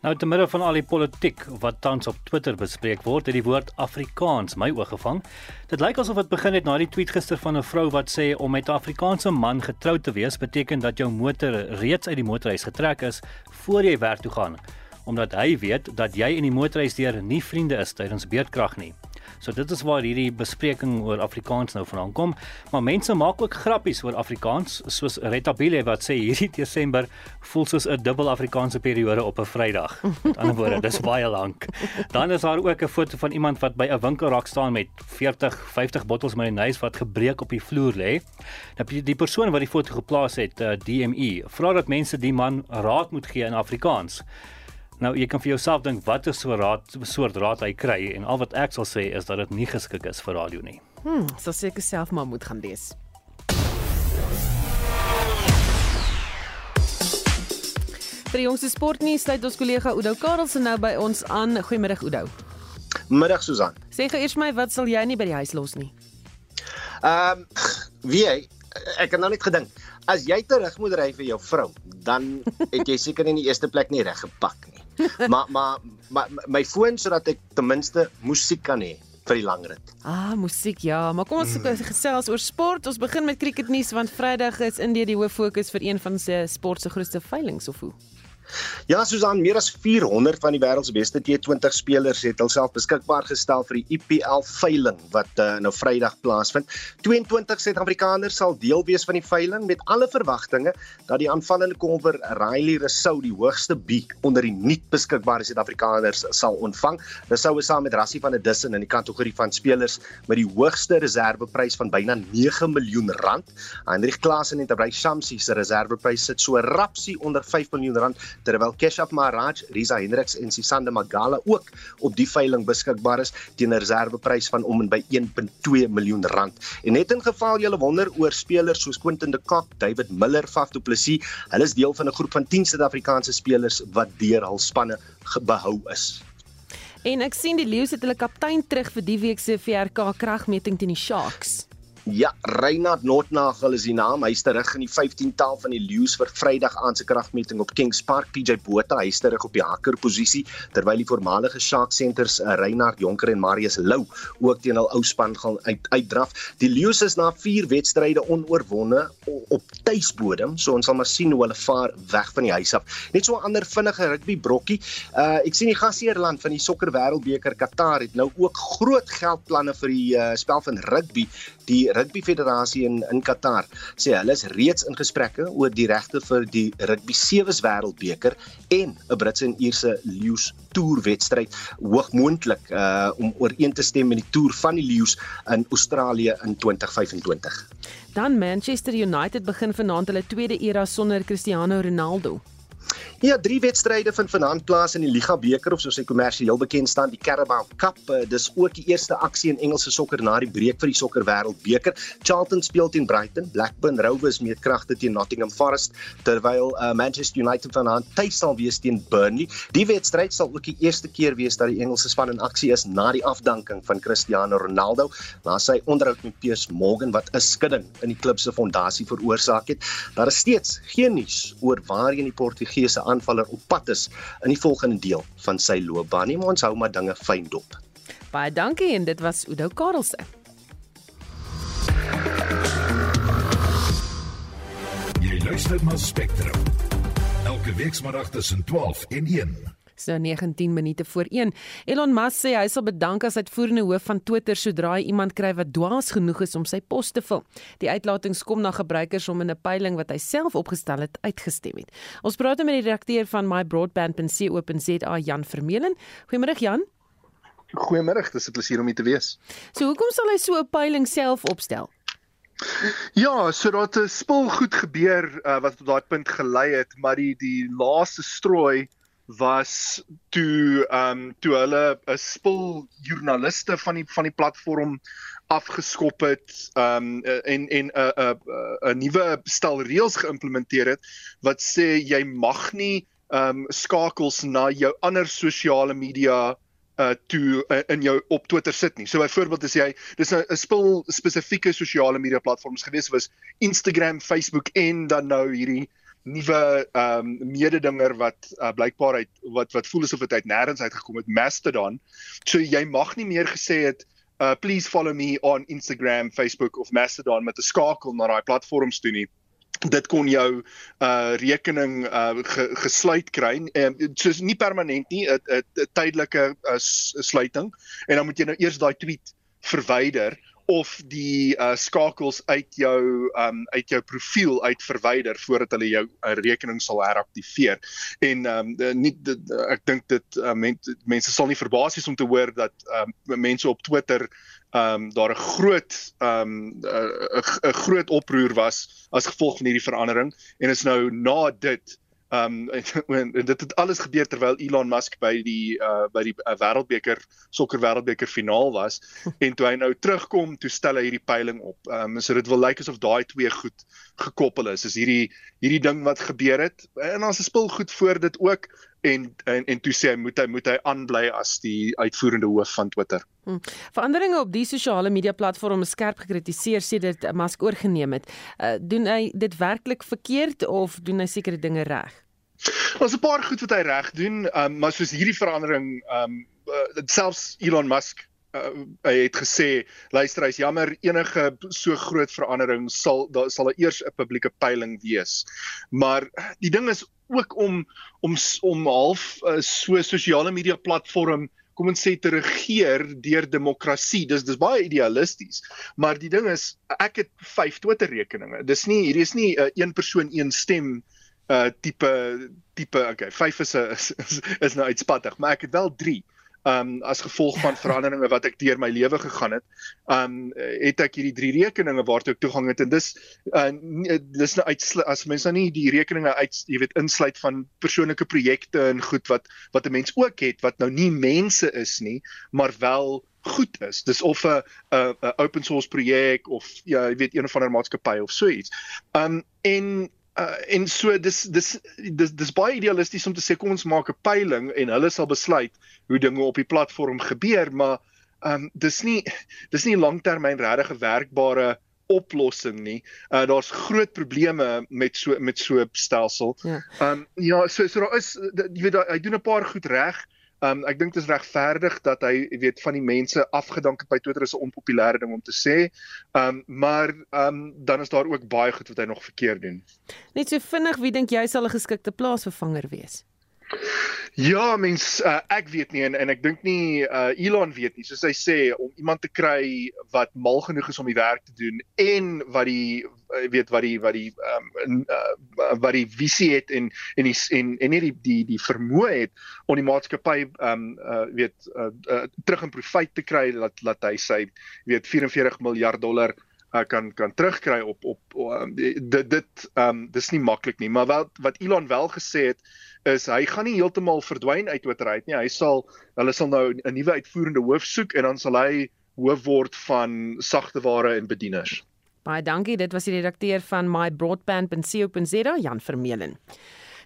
Nou te midde van al die politiek wat tans op Twitter bespreek word, het die woord Afrikaans my oog gevang. Dit lyk asof dit begin het na die tweet gister van 'n vrou wat sê om met 'n Afrikaanse man getroud te wees beteken dat jou motor reeds uit die motorhuis getrek is voor jy werk toe gaan, omdat hy weet dat jy in die motorhuis deur nie vriende is tydens beerdkrag nie. So dit is waar hierdie bespreking oor Afrikaans nou vandaan kom, maar mense maak ook grappies oor Afrikaans, soos Retabile wat sê hierdie Desember voel soos 'n dubbel Afrikaanse periode op 'n Vrydag. Met ander woorde, dis baie lank. Dan is daar ook 'n foto van iemand wat by 'n winkelrak staan met 40, 50 bottels mayonnaise wat gebreek op die vloer lê. Nou die persoon wat die foto geplaas het, uh, DME, vra dat mense die man raad moet gee in Afrikaans. Nou jy kan vir jouself dink watter so raad soort raad hy kry en al wat ek sal sê is dat dit nie geskik is vir radio nie. Hm, so seker self maar moet gaan lees. Vir die jongste sportnuus sluit ons kollega Oudo Karelse nou by ons aan. Goeiemiddag Oudo. Middag Susan. Sê gou eers my wat sal jy nie by die huis los nie? Ehm um, wie jy ek het nou net gedink as jy terug moet ry vir jou vrou, dan het jy seker in die eerste plek nie reg gepak nie. *laughs* Maar maar maar my foon sodat ek ten minste musiek kan hê vir die lang rit. Ah, musiek ja, maar kom ons mm. gesels oor sport. Ons begin met cricketnuus want Vrydag is Indië die hoof fokus vir een van se sport se grootste veilinge of hoe. Ja, Susan, meer as 400 van die wêreld se beste T20 spelers het hulself beskikbaar gestel vir die IPL veiling wat uh, nou Vrydag plaasvind. 22 Suid-Afrikaners sal deel wees van die veiling met alle verwagtinge dat die aanvallende kolwer Riley Rousseau die hoogste bied onder die nuut beskikbare Suid-Afrikaners sal ontvang. Rousseau is saam met Rassie van der Dussen in die kategorie van spelers met die hoogste reserveprys van byna 9 miljoen rand. Hendrik Klaasen en Tabray Shamsi se reserveprys sit so rapsie onder 5 miljoen rand terwyl Keshav Maharaj, Riza Hendriks en Sisanda Magala ook op die veiling beskikbaar is teen 'n reserveprys van om en by 1.2 miljoen rand. En net in geval jy wonder oor spelers soos Quentin de Kock, David Miller, Faf du Plessis, hulle is deel van 'n groep van 10 Suid-Afrikaanse spelers wat deur hul spanne behou is. En ek sien die Lions het hulle kaptein terug vir die week se VRK kragmeting teen die Sharks. Ja, Reinhard Notnagel is die naam. Hy is terug in die 15-tal van die Lions vir Vrydag aan se kragmeting op Kings Park. PJ Botha hy is terug op die hakker posisie terwyl die voormalige Shark Centers uh, Reinhard Jonker en Marius Lou ook teen hul ou span gaan uit uitdraf. Die Lions is na 4 wedstryde onoorwonde op tuisbodem, so ons sal maar sien hoe hulle vaar weg van die huis af. Net so 'n ander vinnige rugby brokkie. Uh ek sien die gasheerland van die sokker wêreldbeker Qatar het nou ook groot geldplanne vir die uh, spel van rugby die Rugby Federasie in in Qatar sê hulle is reeds in gesprekke oor die regte vir die Rugby Sevens Wêreldbeker en 'n Britse en Ierse Lions Tour wedstryd hoogmoontlik uh om ooreen te stem met die Tour van die Lions in Australië in 2025. Dan Manchester United begin vanaand hulle tweede era sonder Cristiano Ronaldo. Ja, drie wedstryde vind vanaand plaas in die Liga beker of soos hy kommersieel bekend staan, die Carabao Cup. Uh, dis ook die eerste aksie in Engelse sokker na die breek vir die sokker wêreldbeker. Charlton speel teen Brighton, Blackburn Rovers meet kragte teen Nottingham Forest, terwyl uh, Manchester United vanaand tuis sal wees teen Burnley. Die wedstryd sal ook die eerste keer wees dat die Engelse span in aksie is na die afdanking van Cristiano Ronaldo na sy onderhoud met Piers Morgan wat 'n skudding in die klub se fondasie veroorsaak het. Daar is steeds geen nuus oor waarheen die Portugese aanvaller op pad is in die volgende deel van sy loopbaan. Nie maar ons hou maar dinge fyn dop. Baie dankie en dit was Udo Karelse. Jy luister na Spectrum. Elke week saterdag tussen 12 en 1. So 19 minute voor 1. Elon Musk sê hy sal bedank as uitvoerende hoof van Twitter sodra hy iemand kry wat dwaas genoeg is om sy pos te vul. Die uitlatings kom na gebruikers om in 'n peiling wat hy self opgestel het uitgestem het. Ons praat met die redakteur van mybroadband.co.za Jan Vermeulen. Goeiemôre Jan. Goeiemôre, dis 'n plesier om hier te wees. So hoekom sal hy so 'n peiling self opstel? Ja, so dat 'n spul goed gebeur uh, wat tot daai punt gelei het, maar die die laaste strooi was toe ehm um, toe hulle 'n spul joernaliste van die van die platform afgeskop het um, en en 'n 'n 'n nuwe stel reëls geïmplementeer het wat sê jy mag nie um, skakels na jou ander sosiale media uh toe uh, in jou op Twitter sit nie. So byvoorbeeld as jy dis 'n spul spesifieke sosiale media platforms gewees was Instagram, Facebook en dan nou hierdie nuwe ehm um, mededinger wat uh, blykbaar uit wat wat voel asof dit uit nêrens uitgekom het Mastodon. So jy mag nie meer gesê het uh please follow me on Instagram, Facebook of Mastodon met 'n skakel na daai platforms toe nie. Dit kon jou uh rekening uh ge, gesluit kry. En um, soos nie permanent nie 'n tydelike uh, sluiting. En dan moet jy nou eers daai tweet verwyder of die uh, skakels uit jou um uit jou profiel uit verwyder voordat hulle jou uh, rekening sal heraktiveer. En um nie ek dink dit uh, men, mense sal nie verbaas wees om te hoor dat um mense op Twitter um daar 'n groot um 'n groot oproer was as gevolg van hierdie verandering en is nou na dit *laughs* Um en dit het alles gebeur terwyl Elon Musk by die uh by die uh, Wêreldbeker sokker Wêreldbeker finaal was *laughs* en toe hy nou terugkom, toe stel hy hierdie peiling op. Um so dit wil lyk asof daai twee goed gekoppel is. Is hierdie hierdie ding wat gebeur het en ons speel goed voor dit ook en en en toe sê hy moet hy moet hy aanbly as die uitvoerende hoof van Twitter. Hmm. Veranderinge op die sosiale media platforms skerp gekritiseer sê dit Musk oorgeneem het. Uh, doen hy dit werklik verkeerd of doen hy sekere dinge reg? Ons 'n paar goed wat hy reg doen, um, maar soos hierdie verandering, um, uh, selfs Elon Musk uh, hy het gesê, luister, hy's jammer enige so groot verandering sal daar sal eers 'n publieke peiling wees. Maar die ding is ook om om om half uh, so sosiale media platform kom ons sê te regeer deur demokrasie. Dis dis baie idealisties. Maar die ding is ek het 5 Twitter rekeninge. Dis nie hierdie is nie 'n uh, een persoon een stem uh tipe tipe okay, 5 is 'n is, is, is nou uitspattig, maar ek het wel 3 um as gevolg van *laughs* veranderinge wat ek deur my lewe gegaan het. Um het ek hierdie drie rekeninge waartoe ek toegang het en dis uh dis nou uit as mense nou nie die rekeninge uit jy weet insluit van persoonlike projekte en goed wat wat 'n mens ook het wat nou nie mense is nie, maar wel goed is. Dis of 'n 'n open source projek of ja, jy weet een of ander maatskappy of so iets. Um en uh, en so dis dis dis dis baie idealisties om te sê kom ons maak 'n peiling en hulle sal besluit hoe dinge op die platform gebeur maar ehm um, dis nie dis nie langtermyn regtig werkbare oplossing nie. Uh daar's groot probleme met so met so 'n stelsel. Ehm ja. um, ja, so so daar is jy weet hy doen 'n paar goed reg. Um ek dink dit is regverdig dat hy weet van die mense afgedank het by Twitter is 'n onpopulêre ding om te sê. Um maar um dan is daar ook baie goed wat hy nog verkeerd doen. Net so vinnig, wie dink jy sal 'n geskikte plaasvervanger wees? Ja, mens uh, ek weet nie en en ek dink nie uh, Elon weet nie. Soos hy sê om iemand te kry wat mal genoeg is om die werk te doen en wat die uh, weet wat die wat die um, uh, wat die visie het en en die, en en nie die die die vermoë het om die maatskappy um uh, weet uh, uh, terug in profijt te kry dat dat hy sy weet 44 miljard dollar uh, kan kan terugkry op op um, dit dit um dis nie maklik nie maar wat wat Elon wel gesê het is hy gaan nie heeltemal verdwyn uit Twitter uit nie. Hy sal hulle sal nou 'n nuwe uitvoerende hoof soek en dan sal hy hoof word van sagteware en bedieners. Baie dankie dit was die redakteur van mybroadband.co.za Jan Vermeulen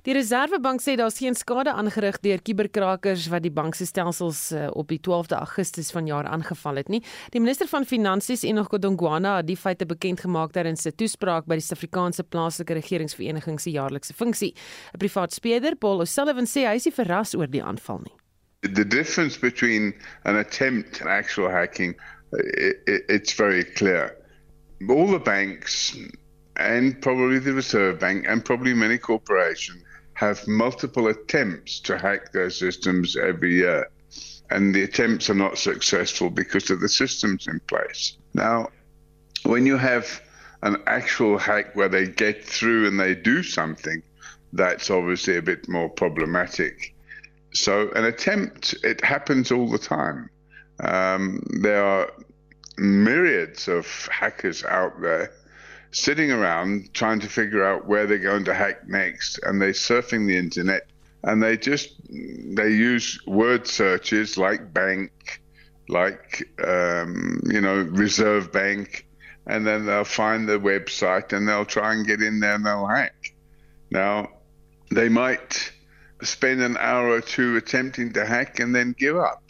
Die Reserwebank sê daar's geen skade aangerig deur kuberkrakers wat die bankstelsels uh, op die 12de Augustus vanjaar aangeval het nie. Die minister van Finansies Enoch Godongwana het die feite bekend gemaak tydens 'n toespraak by die Suid-Afrikaanse plaaslike regeringsvereniging se jaarlikse funksie. 'n Privaat speurder, Paul O'Sullivan, sê hy is nie verras oor die aanval nie. The difference between an attempt and actual hacking it, it, it's very clear. All the banks and probably the Reserve Bank and probably many corporations have multiple attempts to hack their systems every year. And the attempts are not successful because of the systems in place. Now, when you have an actual hack where they get through and they do something, that's obviously a bit more problematic. So, an attempt, it happens all the time. Um, there are myriads of hackers out there sitting around trying to figure out where they're going to hack next and they're surfing the internet and they just they use word searches like bank like um, you know reserve bank and then they'll find the website and they'll try and get in there and they'll hack. Now they might spend an hour or two attempting to hack and then give up.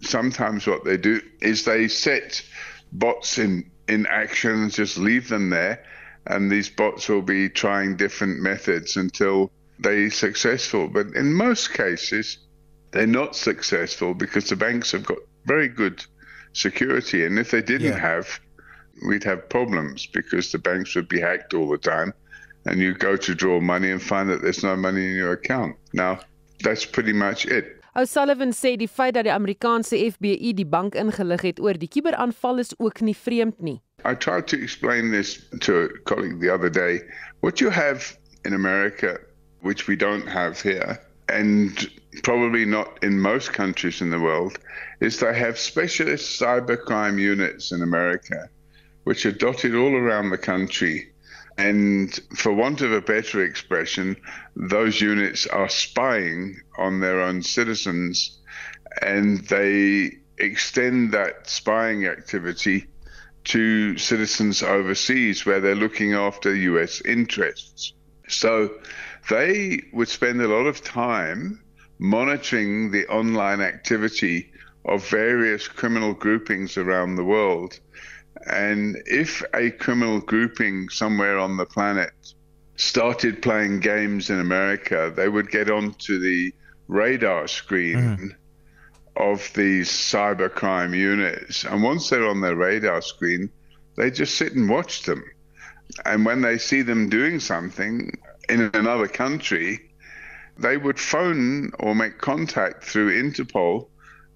Sometimes what they do is they set bots in in action, just leave them there, and these bots will be trying different methods until they're successful. But in most cases, they're not successful because the banks have got very good security. And if they didn't yeah. have, we'd have problems because the banks would be hacked all the time. And you go to draw money and find that there's no money in your account. Now, that's pretty much it. O'Sullivan sê die feit dat die Amerikaanse FBI die bank ingelig het oor die kuberaanval is ook nie vreemd nie. I tried to explain this to a colleague the other day. What you have in America, which we don't have here, and probably not in most countries in the world, is they have specialist cybercrime units in America, which are dotted all around the country and for want of a better expression, those units are spying on their own citizens and they extend that spying activity to citizens overseas where they're looking after US interests. So they would spend a lot of time monitoring the online activity of various criminal groupings around the world and if a criminal grouping somewhere on the planet started playing games in America, they would get onto the radar screen mm. of these cybercrime units. And once they're on their radar screen, they just sit and watch them. And when they see them doing something in another country, they would phone or make contact through Interpol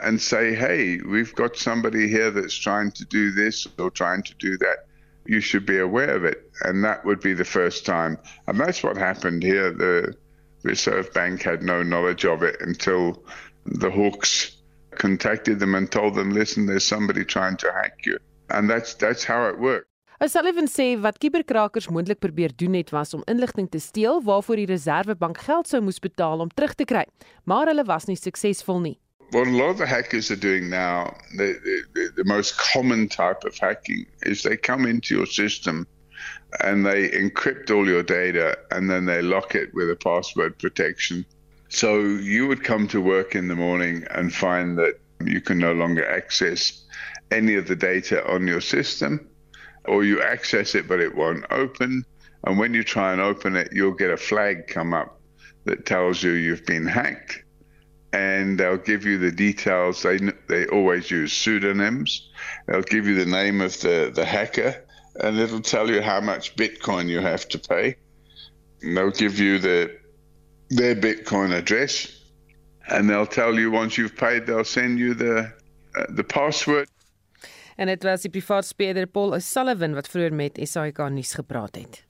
and say, hey, we've got somebody here that's trying to do this or trying to do that. You should be aware of it. And that would be the first time. And that's what happened here. The Reserve Bank had no knowledge of it until the Hawks contacted them and told them, listen, there's somebody trying to hack you. And that's, that's how it worked. Sullivan sê wat kuberkrakers moontlik probeer doen het was om inligting te steel waarvoor die Reserwebank geld sou moes betaal om terug te kry, maar hulle was nie suksesvol nie. What a lot of the hackers are doing now, the, the, the, most common type of hacking is they come into your system and they encrypt all your data and then they lock it with a password protection. So you would come to work in the morning and find that you can no longer access any of the data on your system, or you access it but it won't open. And when you try and open it, you'll get a flag come up that tells you you've been hacked and they'll give you the details. They they always use pseudonyms. They'll give you the name of the, the hacker, and it'll tell you how much Bitcoin you have to pay. And they'll give you the their Bitcoin address, and they'll tell you once you've paid, they'll send you the uh, the password. En dit was die privaat speler Paul O'Sullivan wat vroeër met SAK nuus gepraat het.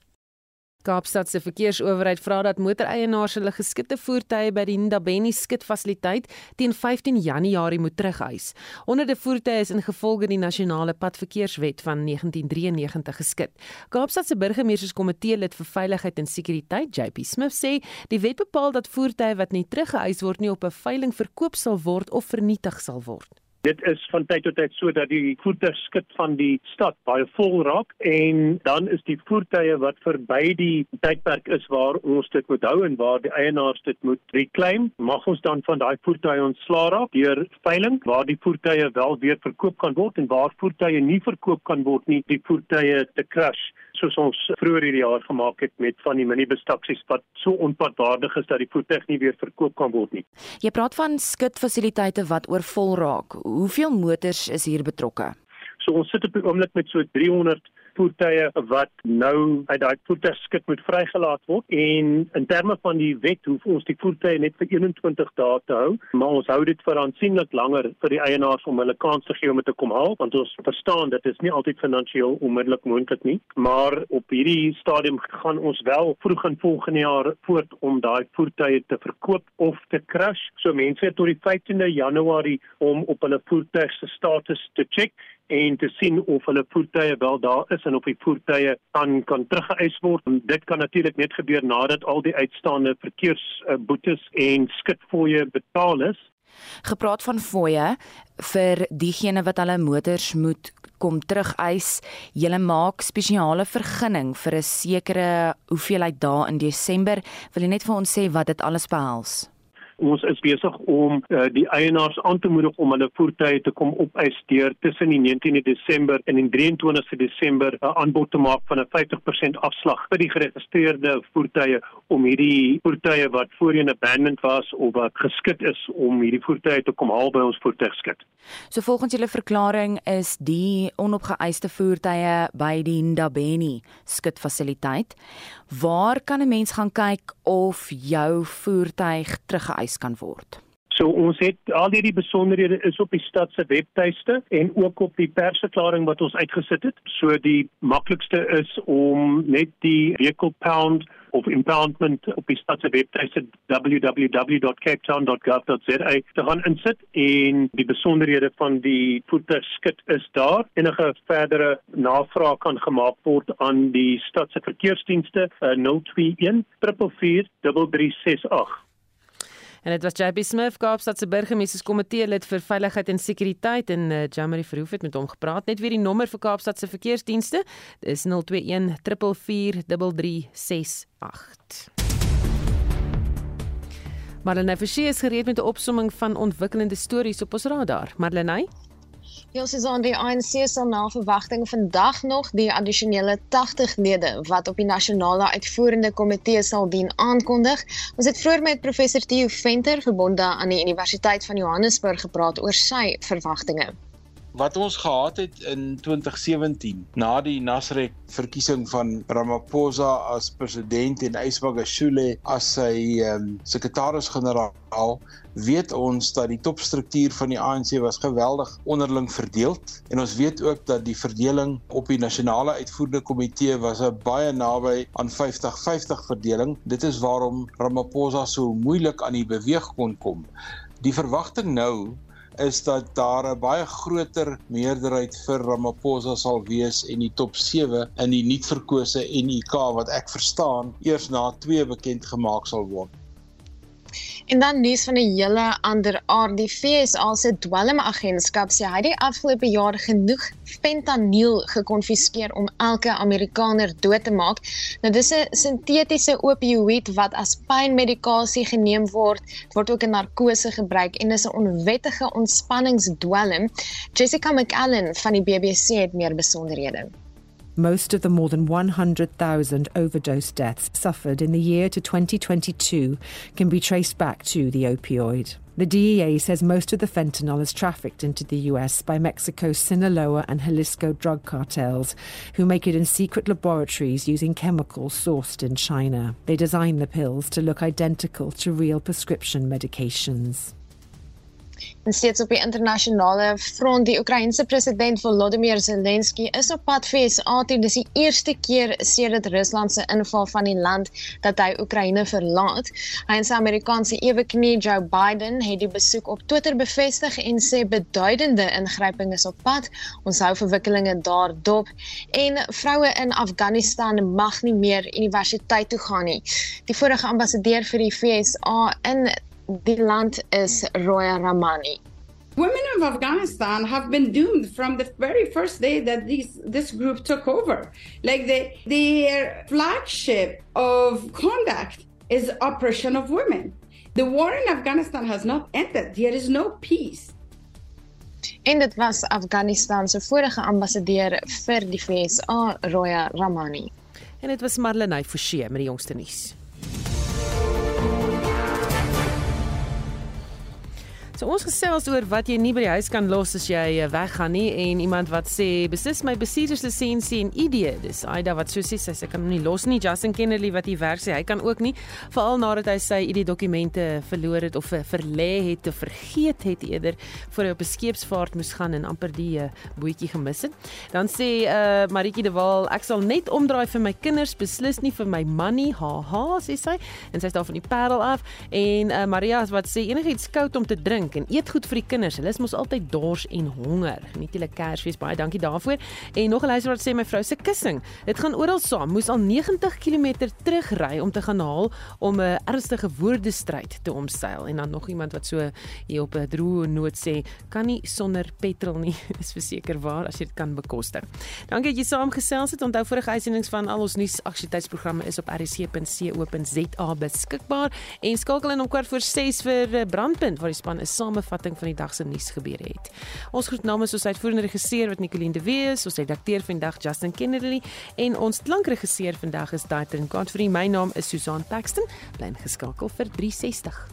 Kaapstad se verkeersowerheid vra dat motoreienaars hulle geskitte voertuie by die Ndabeni skitfasiliteit teen 15 Januarie moet terugeis. Honderde voertuie is ingevolge die nasionale padverkeerswet van 1993 geskit. Kaapstad se burgemeesterskomitee lid vir veiligheid en sekuriteit, JP Smith, sê die wet bepaal dat voertuie wat nie teruggeëis word nie op 'n veiling verkoop sal word of vernietig sal word. Dit is van tyd tot tyd so dat die voertuigskit van die stad baie vol raak en dan is die voertuie wat verby die tydperk is waar ons dit moet hou en waar die eienaars dit moet reclaim, mag ons dan van daai voertuie ontslaa raak deur veiling waar die voertuie wel weer verkoop kan word en waar voertuie nie verkoop kan word nie, die voertuie te crash soos ons vroeër hierdie jaar gemaak het met van die minibus taksies wat so onpadwaardig is dat die voertuig nie weer verkoop kan word nie. Jy praat van skitfasiliteite wat oorvol raak. Hoeveel motors is hier betrokke? So ons sit op die oomblik met so 300 voertuie wat nou uit daai voertuigskit moet vrygelaat word. En in terme van die wet hoef ons die voertuie net vir 21 dae te hou maar ons hou dit vir aansienlik langer vir die eienaars om hulle kans te gee om dit te kom haal want ons verstaan dit is nie altyd finansiëel onmiddellik moontlik nie. Maar op hierdie stadium gaan ons wel vroeg in volgende jaar voort om daai voertuie te verkoop of te crash. So mense het tot die 15de Januarie om op hulle voertuig se status te check en te sien of hulle voertuie wel daar is en of die voertuie dan kan teruggeëis word. En dit kan natuurlik net gebeur nadat al die uitstaande verkeersboetes en skitfooie betaal is. Gepraat van fooie vir diegene wat hulle motors moet kom terugeis. Julle maak spesiale vergunning vir 'n sekere hoeveelheid dae in Desember. Wil jy net vir ons sê wat dit alles behels? Ons is besig om uh, die eienaars aan te moedig om hulle voertuie te kom opeis deur tussen die 19de Desember en die 23de Desember 'n uh, aanbod te maak van 'n 50% afslag vir die geregistreerde voertuie om hierdie voertuie wat voorheen abandoned was of wat geskit is om hierdie voertuie te kom haal by ons voertuigskit. So volgens julle verklaring is die onopgeëiste voertuie by die Ndabeni skitfasiliteit. Waar kan 'n mens gaan kyk of jou voertuig teruggeëis kan word? So ons het al hierdie besonderhede is op die stad se webtuiste en ook op die persverklaring wat ons uitgesit het. So die maklikste is om net die vehicle pound of impoundment op die stad se webtuiste www.capetown.gov.za te gaan insit en die besonderhede van die voertuigskit is daar. Enige verdere navraag kan gemaak word aan die stad se verkeersdienste uh, 021 444 3368. En dit was JB Smith, Kaapstad se burgemeesterskomitee lid vir veiligheid en sekuriteit en uh, Jamari Verhoef het met hom gepraat. Net weer die nommer vir Kaapstad se verkeersdienste. Dit is 021 444 Marlene Forsie is gereed met 'n opsomming van ontwikkelende stories op ons radar. Marlene Ja, Susan, die ANC sal na verwagting vandag nog die addisionele 80 lede wat op die nasionale uitvoerende komitee sal dien aankondig. Ons het vroeër met professor Theo Venter verbonde aan die Universiteit van Johannesburg gepraat oor sy verwagtinge wat ons gehad het in 2017 na die Nasrek verkiesing van Ramaphosa as president en Ysbagashule as sy um, sekretaris-generaal weet ons dat die topstruktuur van die ANC was geweldig onderling verdeeld en ons weet ook dat die verdeling op die nasionale uitvoerende komitee was baie naby aan 50-50 verdeling dit is waarom Ramaphosa so moeilik aan die beweeg kon kom die verwagting nou is dat daar 'n baie groter meerderheid vir Ramaphosa sal wees en die top 7 in die nuutverkose NUK wat ek verstaan eers na 2 bekend gemaak sal word. En dan nuus van 'n hele ander aard. Die FSA se dwelmagentskap sê hy het die afgelope jaar genoeg fentanyl gekonfiskeer om elke Amerikaner dood te maak. Nou dis 'n sintetiese opioïed wat as pynmedikasie geneem word. Dit word ook in narkose gebruik en is 'n onwettige ontspanningsdwelm. Jessica McAllen van die BBC het meer besonderhede. Most of the more than 100,000 overdose deaths suffered in the year to 2022 can be traced back to the opioid. The DEA says most of the fentanyl is trafficked into the US by Mexico's Sinaloa and Jalisco drug cartels, who make it in secret laboratories using chemicals sourced in China. They design the pills to look identical to real prescription medications. En steeds op die internasionale front, die Oekraïense president Volodymyr Zelensky is op pad vir USA toe. Dis die eerste keer sedert Rusland se inval van die land dat hy Oekraïne verlaat. Hy en sy Amerikaanse eweknie Joe Biden het die besoek op Twitter bevestig en sê beduidende ingryping is op pad. Ons hou verwikkelinge daar dop en vroue in Afghanistan mag nie meer universiteit toe gaan nie. Die vorige ambassadeur vir die FSA in die land is Roya Ramani. Women of Afghanistan have been doomed from the very first day that these, this group took over. Like the, their flagship of conduct is oppression of women. The war in Afghanistan has not ended. There is no peace. En dit was Afghanistan se vorige ambassadeur vir die FSA, Roya Ramani. En dit was Marlenae Forsie met die jongste nuus. So ons gesels oor wat jy nie by die huis kan los as jy eh, weggaan nie en iemand wat sê beslis my bestuurderslisensie en ID. Dis Aida wat so sê sy, kan hom nie los nie. Justin Kennedy wat hier werk sê hy kan ook nie veral nadat hy sy ID dokumente verloor het of verlê het of vergeet het eerder voor hy op 'n skeepsvaart moes gaan en amper die uh, bootjie gemis het. Dan sê uh, Maritjie de Waal ek sal net omdraai vir my kinders beslis nie vir my man nie. Haha sê sy en sy is daar van die Parel af en uh, Maria wat sê enigiets koud om te drink drink en eet goed vir die kinders. Hulle is mos altyd dors en honger. Geniet julle Kersfees. Baie dankie daarvoor. En nog 'n luisteraar wat sê my vrou se kussing. Dit gaan oral saam. Moes al 90 km terugry om te gaan haal om 'n ernstige woordestryd te omseil. En dan nog iemand wat so hier op 'n droë noot sê, kan nie sonder petrol nie. *laughs* Dis verseker waar as jy dit kan bekostig. Dankie dat jy saamgesels het. Onthou vorige uitsendings van al ons nuus aktualiteitsprogramme is op rsc.co.za beskikbaar en skakel in om kwart voor 6 vir eh, brandpunt waar die span is samevatting van die dag se nuus gebeure het. Ons groet namens ons uitvoerende regisseur wat Nicoline de Wes, ons redakteur vandag Justin Kennedy en ons klankregisseur vandag is Daitrin Godfrey. My naam is Susan Paxton. Bly geskakel vir 360.